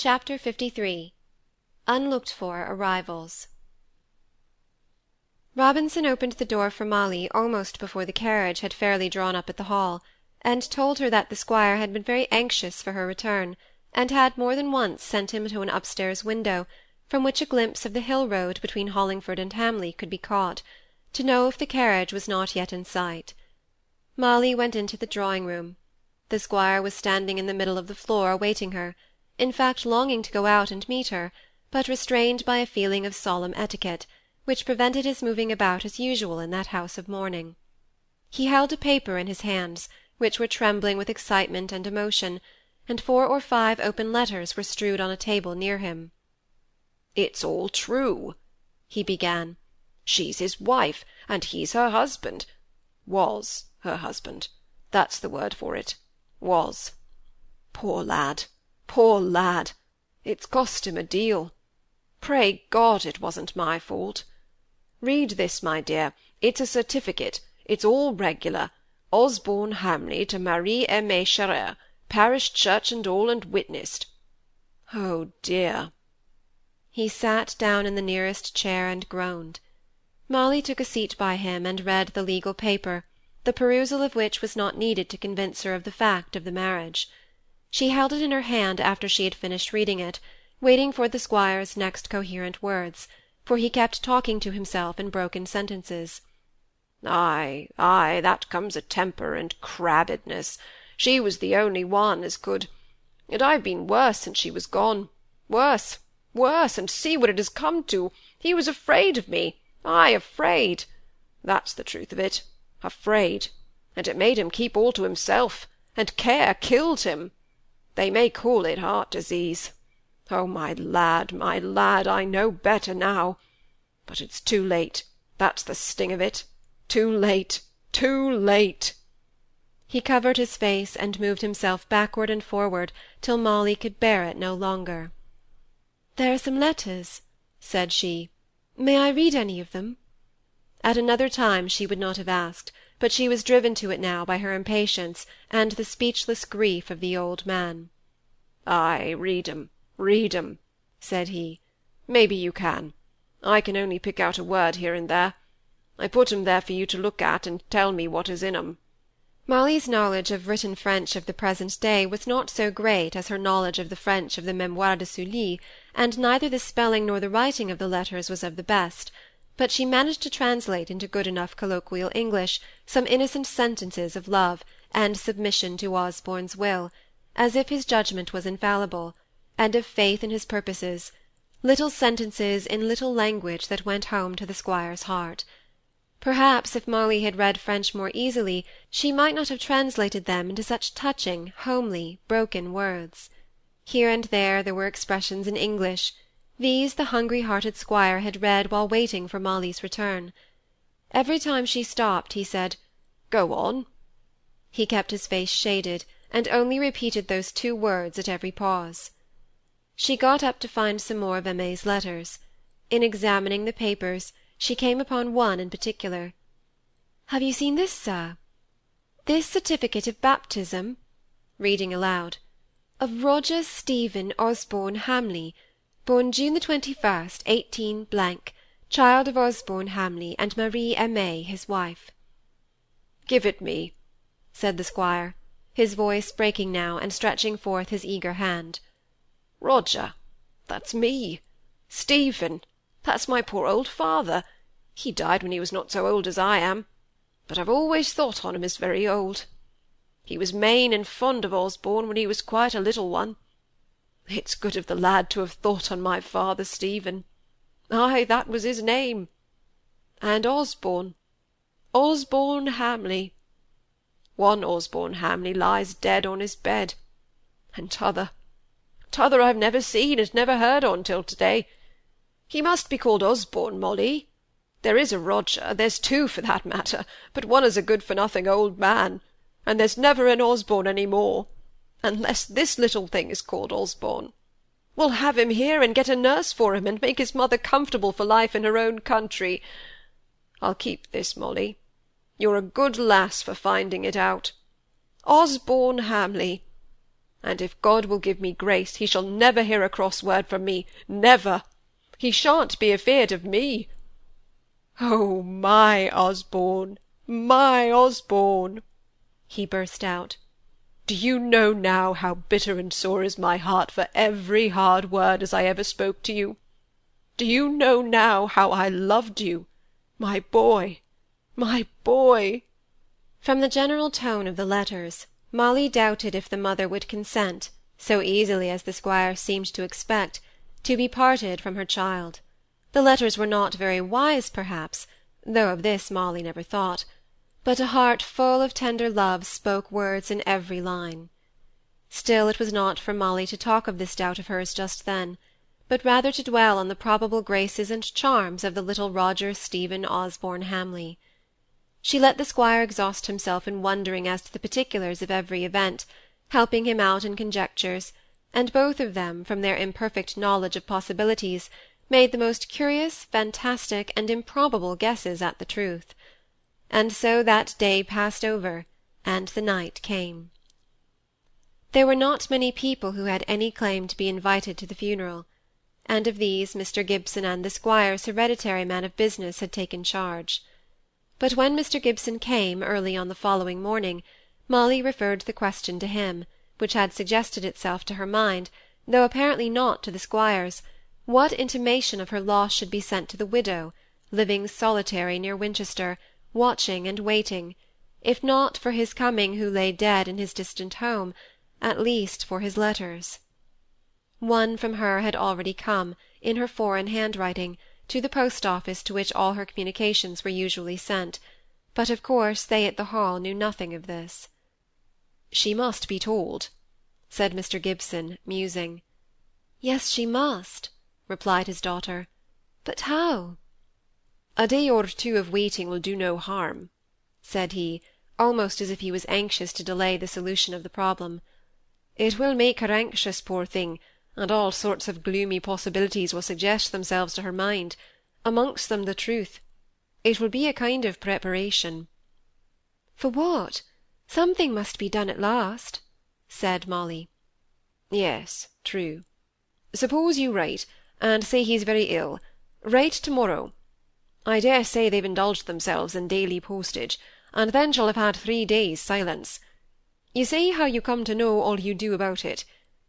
Chapter LIII Unlooked for Arrivals Robinson opened the door for Molly almost before the carriage had fairly drawn up at the Hall, and told her that the squire had been very anxious for her return, and had more than once sent him to an upstairs window, from which a glimpse of the hill road between Hollingford and Hamley could be caught, to know if the carriage was not yet in sight. Molly went into the drawing room. The squire was standing in the middle of the floor awaiting her in fact longing to go out and meet her, but restrained by a feeling of solemn etiquette, which prevented his moving about as usual in that house of mourning. He held a paper in his hands, which were trembling with excitement and emotion, and four or five open letters were strewed on a table near him. It's all true, he began. She's his wife, and he's her husband. Was her husband. That's the word for it. Was. Poor lad! Poor lad! It's cost him a deal. Pray God it wasn't my fault. Read this, my dear. It's a certificate. It's all regular. Osborne Hamley to Marie Aimée Scherer, parish church and all, and witnessed. Oh dear! He sat down in the nearest chair and groaned. Molly took a seat by him and read the legal paper, the perusal of which was not needed to convince her of the fact of the marriage. She held it in her hand after she had finished reading it, waiting for the squire's next coherent words, for he kept talking to himself in broken sentences. Ay, ay, that comes of temper and crabbedness. She was the only one as could and I've been worse since she was gone. Worse, worse, and see what it has come to. He was afraid of me. I afraid. That's the truth of it. Afraid. And it made him keep all to himself, and care killed him. They may call it heart disease. Oh, my lad, my lad, I know better now. But it's too late. That's the sting of it. Too late. Too late. He covered his face and moved himself backward and forward till Molly could bear it no longer. There are some letters, said she. May I read any of them? At another time she would not have asked, but she was driven to it now by her impatience and the speechless grief of the old man. "Ay, read 'em, read 'em," said he. "Maybe you can. I can only pick out a word here and there. I put 'em there for you to look at and tell me what is in 'em." Molly's knowledge of written French of the present day was not so great as her knowledge of the French of the Memoires de Sully, and neither the spelling nor the writing of the letters was of the best but she managed to translate into good enough colloquial English some innocent sentences of love and submission to Osborne's will, as if his judgment was infallible, and of faith in his purposes, little sentences in little language that went home to the squire's heart. Perhaps if Molly had read French more easily, she might not have translated them into such touching, homely, broken words. Here and there there were expressions in English, these the hungry-hearted squire had read while waiting for Molly's return. Every time she stopped, he said, "Go on." He kept his face shaded, and only repeated those two words at every pause. She got up to find some more of Aimée's letters. In examining the papers, she came upon one in particular. "Have you seen this, sir? This certificate of baptism," reading aloud, "of Roger Stephen Osborne Hamley born June the 21st, 18 blank, child of Osborne Hamley and Marie Aimée, his wife. Give it me, said the squire, his voice breaking now, and stretching forth his eager hand. Roger, that's me. Stephen, that's my poor old father. He died when he was not so old as I am, but I've always thought on him as very old. He was main and fond of Osborne when he was quite a little one. It's good of the lad to have thought on my father Stephen. Ay, that was his name. And Osborne. Osborne Hamley. One Osborne Hamley lies dead on his bed. And t'other, t'other I've never seen and never heard on till to-day. He must be called Osborne, Molly. There is a Roger, there's two for that matter, but one is a good-for-nothing old man, and there's never an Osborne any more unless this little thing is called Osborne. We'll have him here, and get a nurse for him, and make his mother comfortable for life in her own country. I'll keep this, Molly. You're a good lass for finding it out. Osborne Hamley. and if God will give me grace, he shall never hear a cross word from me, never. He shan't be afeard of me. Oh, my Osborne, my Osborne! he burst out. Do you know now how bitter and sore is my heart for every hard word as I ever spoke to you? Do you know now how I loved you, my boy, my boy? From the general tone of the letters, Molly doubted if the mother would consent, so easily as the squire seemed to expect, to be parted from her child. The letters were not very wise, perhaps, though of this Molly never thought but a heart full of tender love spoke words in every line. Still it was not for Molly to talk of this doubt of hers just then, but rather to dwell on the probable graces and charms of the little Roger Stephen Osborne Hamley. She let the squire exhaust himself in wondering as to the particulars of every event, helping him out in conjectures, and both of them, from their imperfect knowledge of possibilities, made the most curious, fantastic, and improbable guesses at the truth and so that day passed over, and the night came. There were not many people who had any claim to be invited to the funeral, and of these Mr. Gibson and the squire's hereditary man of business had taken charge. But when Mr. Gibson came, early on the following morning, Molly referred the question to him, which had suggested itself to her mind, though apparently not to the squire's, what intimation of her loss should be sent to the widow, living solitary near Winchester, watching and waiting, if not for his coming who lay dead in his distant home, at least for his letters. One from her had already come, in her foreign handwriting, to the post office to which all her communications were usually sent, but of course they at the Hall knew nothing of this. She must be told, said Mr. Gibson, musing. Yes, she must, replied his daughter. But how? A day or two of waiting will do no harm, said he, almost as if he was anxious to delay the solution of the problem. It will make her anxious, poor thing, and all sorts of gloomy possibilities will suggest themselves to her mind, amongst them the truth. It will be a kind of preparation. For what? Something must be done at last, said Molly. Yes, true. Suppose you write, and say he is very ill. Write to-morrow I dare say they've indulged themselves in daily postage, and then shall have had three days' silence. You say how you come to know all you do about it.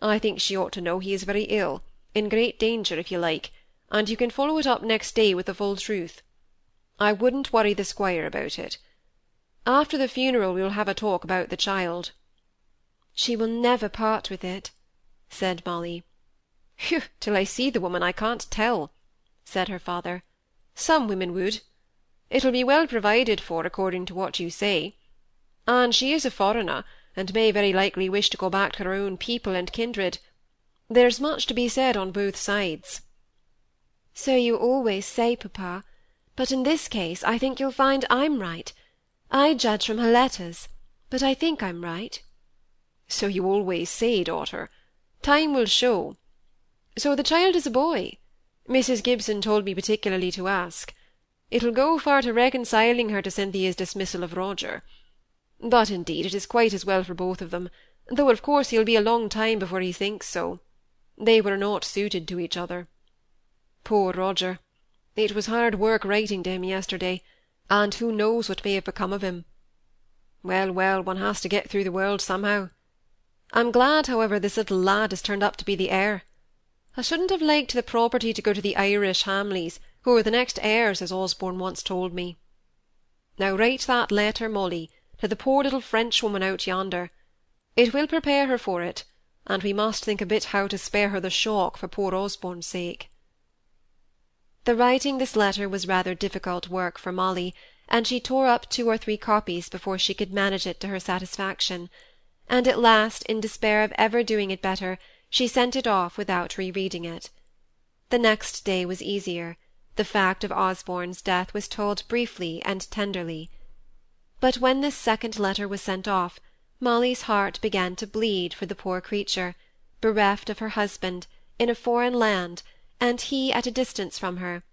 I think she ought to know he is very ill, in great danger, if you like, and you can follow it up next day with the full truth. I wouldn't worry the squire about it. After the funeral we'll have a talk about the child. She will never part with it, said Molly. Whew, till I see the woman I can't tell, said her father. Some women would. It'll be well provided for, according to what you say. And she is a foreigner, and may very likely wish to go back to her own people and kindred. There's much to be said on both sides. So you always say, papa, but in this case I think you'll find I'm right. I judge from her letters, but I think I'm right. So you always say, daughter. Time will show. So the child is a boy. Mrs. Gibson told me particularly to ask. It'll go far to reconciling her to Cynthia's dismissal of Roger. But indeed it is quite as well for both of them, though of course he'll be a long time before he thinks so. They were not suited to each other. Poor Roger! It was hard work writing to him yesterday, and who knows what may have become of him. Well, well, one has to get through the world somehow. I'm glad, however, this little lad has turned up to be the heir. I shouldn't have liked the property to go to the Irish Hamleys, who are the next heirs, as Osborne once told me. Now write that letter, Molly, to the poor little Frenchwoman out yonder. It will prepare her for it, and we must think a bit how to spare her the shock for poor Osborne's sake. The writing this letter was rather difficult work for Molly, and she tore up two or three copies before she could manage it to her satisfaction, and at last, in despair of ever doing it better, she sent it off without re-reading it. The next day was easier. The fact of Osborne's death was told briefly and tenderly. But when this second letter was sent off, Molly's heart began to bleed for the poor creature, bereft of her husband, in a foreign land, and he at a distance from her,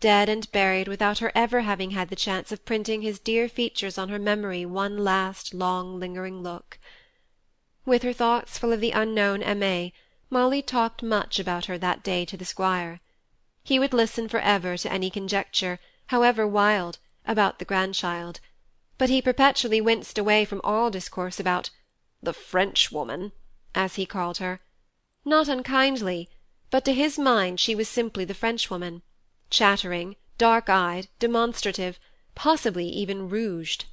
dead and buried without her ever having had the chance of printing his dear features on her memory one last long lingering look. With her thoughts full of the unknown Aimée, Molly talked much about her that day to the squire. He would listen for ever to any conjecture, however wild, about the grandchild; but he perpetually winced away from all discourse about the Frenchwoman, as he called her, not unkindly, but to his mind she was simply the Frenchwoman, chattering, dark eyed, demonstrative, possibly even rouged.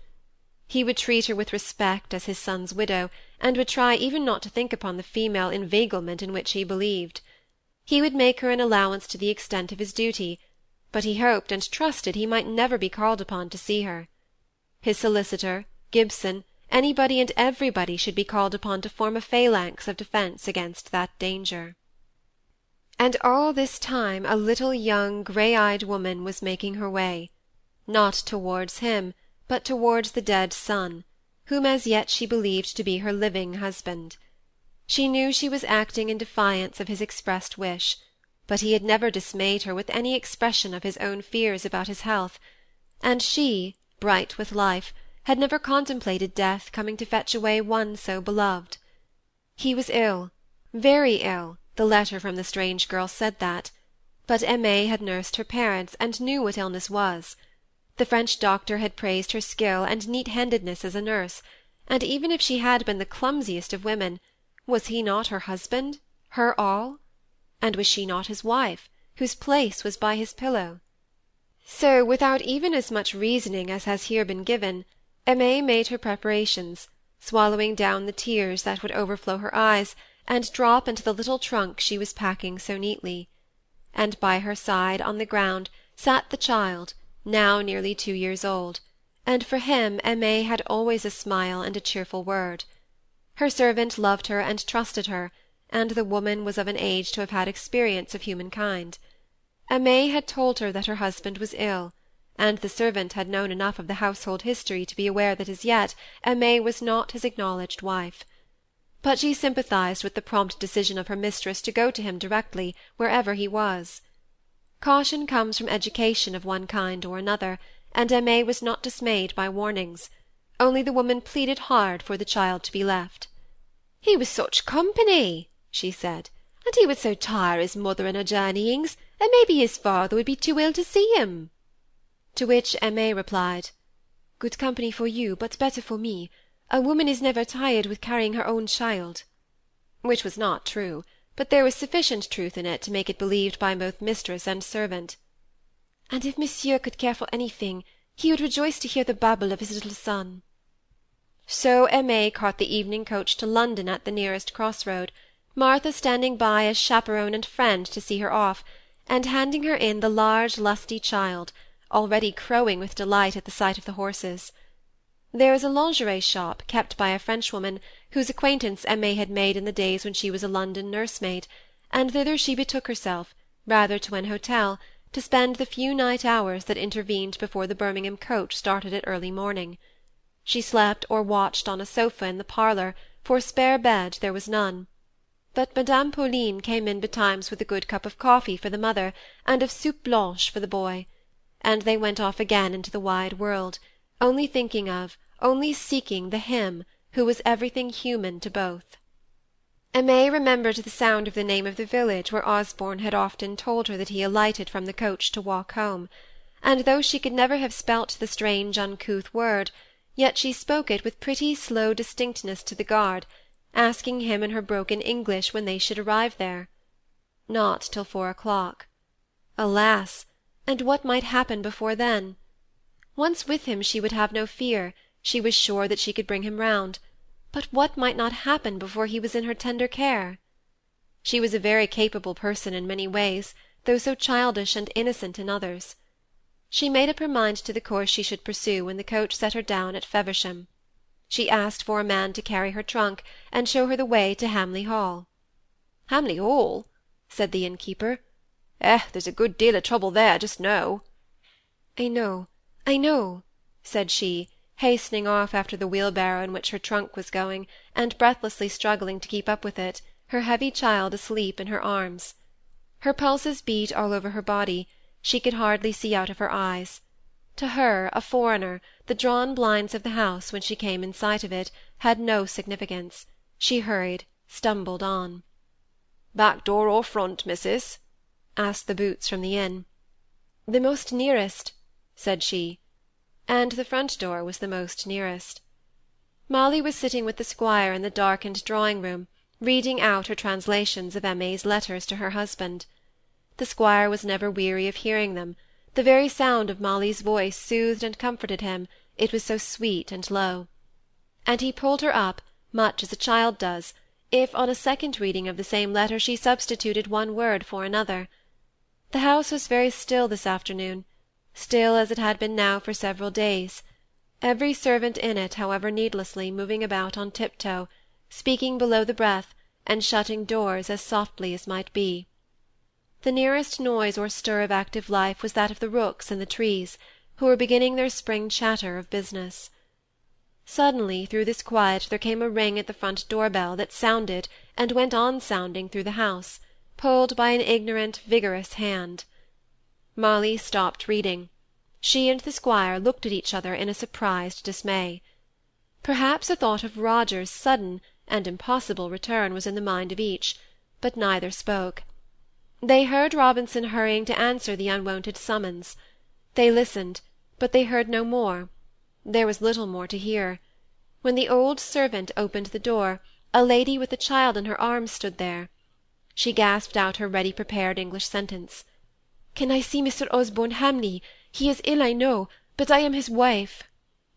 He would treat her with respect as his son's widow, and would try even not to think upon the female inveiglement in which he believed. He would make her an allowance to the extent of his duty, but he hoped and trusted he might never be called upon to see her. His solicitor, Gibson, anybody and everybody should be called upon to form a phalanx of defence against that danger. And all this time a little young grey-eyed woman was making her way, not towards him, but towards the dead son, whom as yet she believed to be her living husband. She knew she was acting in defiance of his expressed wish, but he had never dismayed her with any expression of his own fears about his health, and she, bright with life, had never contemplated death coming to fetch away one so beloved. He was ill, very ill, the letter from the strange girl said that; but Aimée had nursed her parents, and knew what illness was. The French doctor had praised her skill and neat-handedness as a nurse, and even if she had been the clumsiest of women, was he not her husband, her all? And was she not his wife, whose place was by his pillow? So, without even as much reasoning as has here been given, Aimée made her preparations, swallowing down the tears that would overflow her eyes, and drop into the little trunk she was packing so neatly; and by her side, on the ground, sat the child, now nearly two years old, and for him Aimée had always a smile and a cheerful word. Her servant loved her and trusted her, and the woman was of an age to have had experience of humankind. Aimée had told her that her husband was ill, and the servant had known enough of the household history to be aware that as yet Aimée was not his acknowledged wife but she sympathized with the prompt decision of her mistress to go to him directly, wherever he was. Caution comes from education of one kind or another, and Aimée was not dismayed by warnings; only the woman pleaded hard for the child to be left. "He was such company," she said, "and he would so tire his mother in her journeyings, and maybe his father would be too ill to see him." To which Aimée replied, "Good company for you, but better for me. A woman is never tired with carrying her own child," which was not true, but there was sufficient truth in it to make it believed by both mistress and servant. "And if Monsieur could care for anything, he would rejoice to hear the babble of his little son." So Aimée caught the evening coach to London at the nearest cross-road, Martha standing by as chaperone and friend to see her off, and handing her in the large lusty child, already crowing with delight at the sight of the horses. There was a lingerie shop kept by a Frenchwoman, whose acquaintance Aimée had made in the days when she was a London nursemaid, and thither she betook herself, rather to an hotel, to spend the few night hours that intervened before the Birmingham coach started at early morning. She slept or watched on a sofa in the parlour, for spare bed there was none. But Madame Pauline came in betimes with a good cup of coffee for the mother, and of soupe blanche for the boy; and they went off again into the wide world only thinking of, only seeking the him who was everything human to both. Aimée remembered the sound of the name of the village where Osborne had often told her that he alighted from the coach to walk home, and though she could never have spelt the strange uncouth word, yet she spoke it with pretty slow distinctness to the guard, asking him in her broken English when they should arrive there. Not till four o'clock. Alas! and what might happen before then? Once with him she would have no fear, she was sure that she could bring him round; but what might not happen before he was in her tender care? She was a very capable person in many ways, though so childish and innocent in others. She made up her mind to the course she should pursue when the coach set her down at Feversham. She asked for a man to carry her trunk, and show her the way to Hamley Hall. "Hamley Hall?" said the innkeeper. "Eh, there's a good deal of trouble there just now." "I know. I know," said she, hastening off after the wheelbarrow in which her trunk was going, and breathlessly struggling to keep up with it, her heavy child asleep in her arms. Her pulses beat all over her body, she could hardly see out of her eyes. To her, a foreigner, the drawn blinds of the house, when she came in sight of it, had no significance. She hurried, stumbled on. Back door or front, missus? asked the boots from the inn. The most nearest, said she, and the front door was the most nearest. Molly was sitting with the squire in the darkened drawing room, reading out her translations of Aimée's letters to her husband. The squire was never weary of hearing them; the very sound of Molly's voice soothed and comforted him, it was so sweet and low. And he pulled her up, much as a child does, if on a second reading of the same letter she substituted one word for another. The house was very still this afternoon, still as it had been now for several days, every servant in it, however needlessly, moving about on tiptoe, speaking below the breath, and shutting doors as softly as might be. The nearest noise or stir of active life was that of the rooks in the trees, who were beginning their spring chatter of business. Suddenly, through this quiet, there came a ring at the front door-bell that sounded and went on sounding through the house, pulled by an ignorant, vigorous hand. Molly stopped reading. She and the squire looked at each other in a surprised dismay. Perhaps a thought of Roger's sudden and impossible return was in the mind of each, but neither spoke. They heard Robinson hurrying to answer the unwonted summons. They listened, but they heard no more there was little more to hear. When the old servant opened the door, a lady with a child in her arms stood there. She gasped out her ready-prepared English sentence. "Can I see Mr. Osborne Hamley? He is ill, I know, but I am his wife."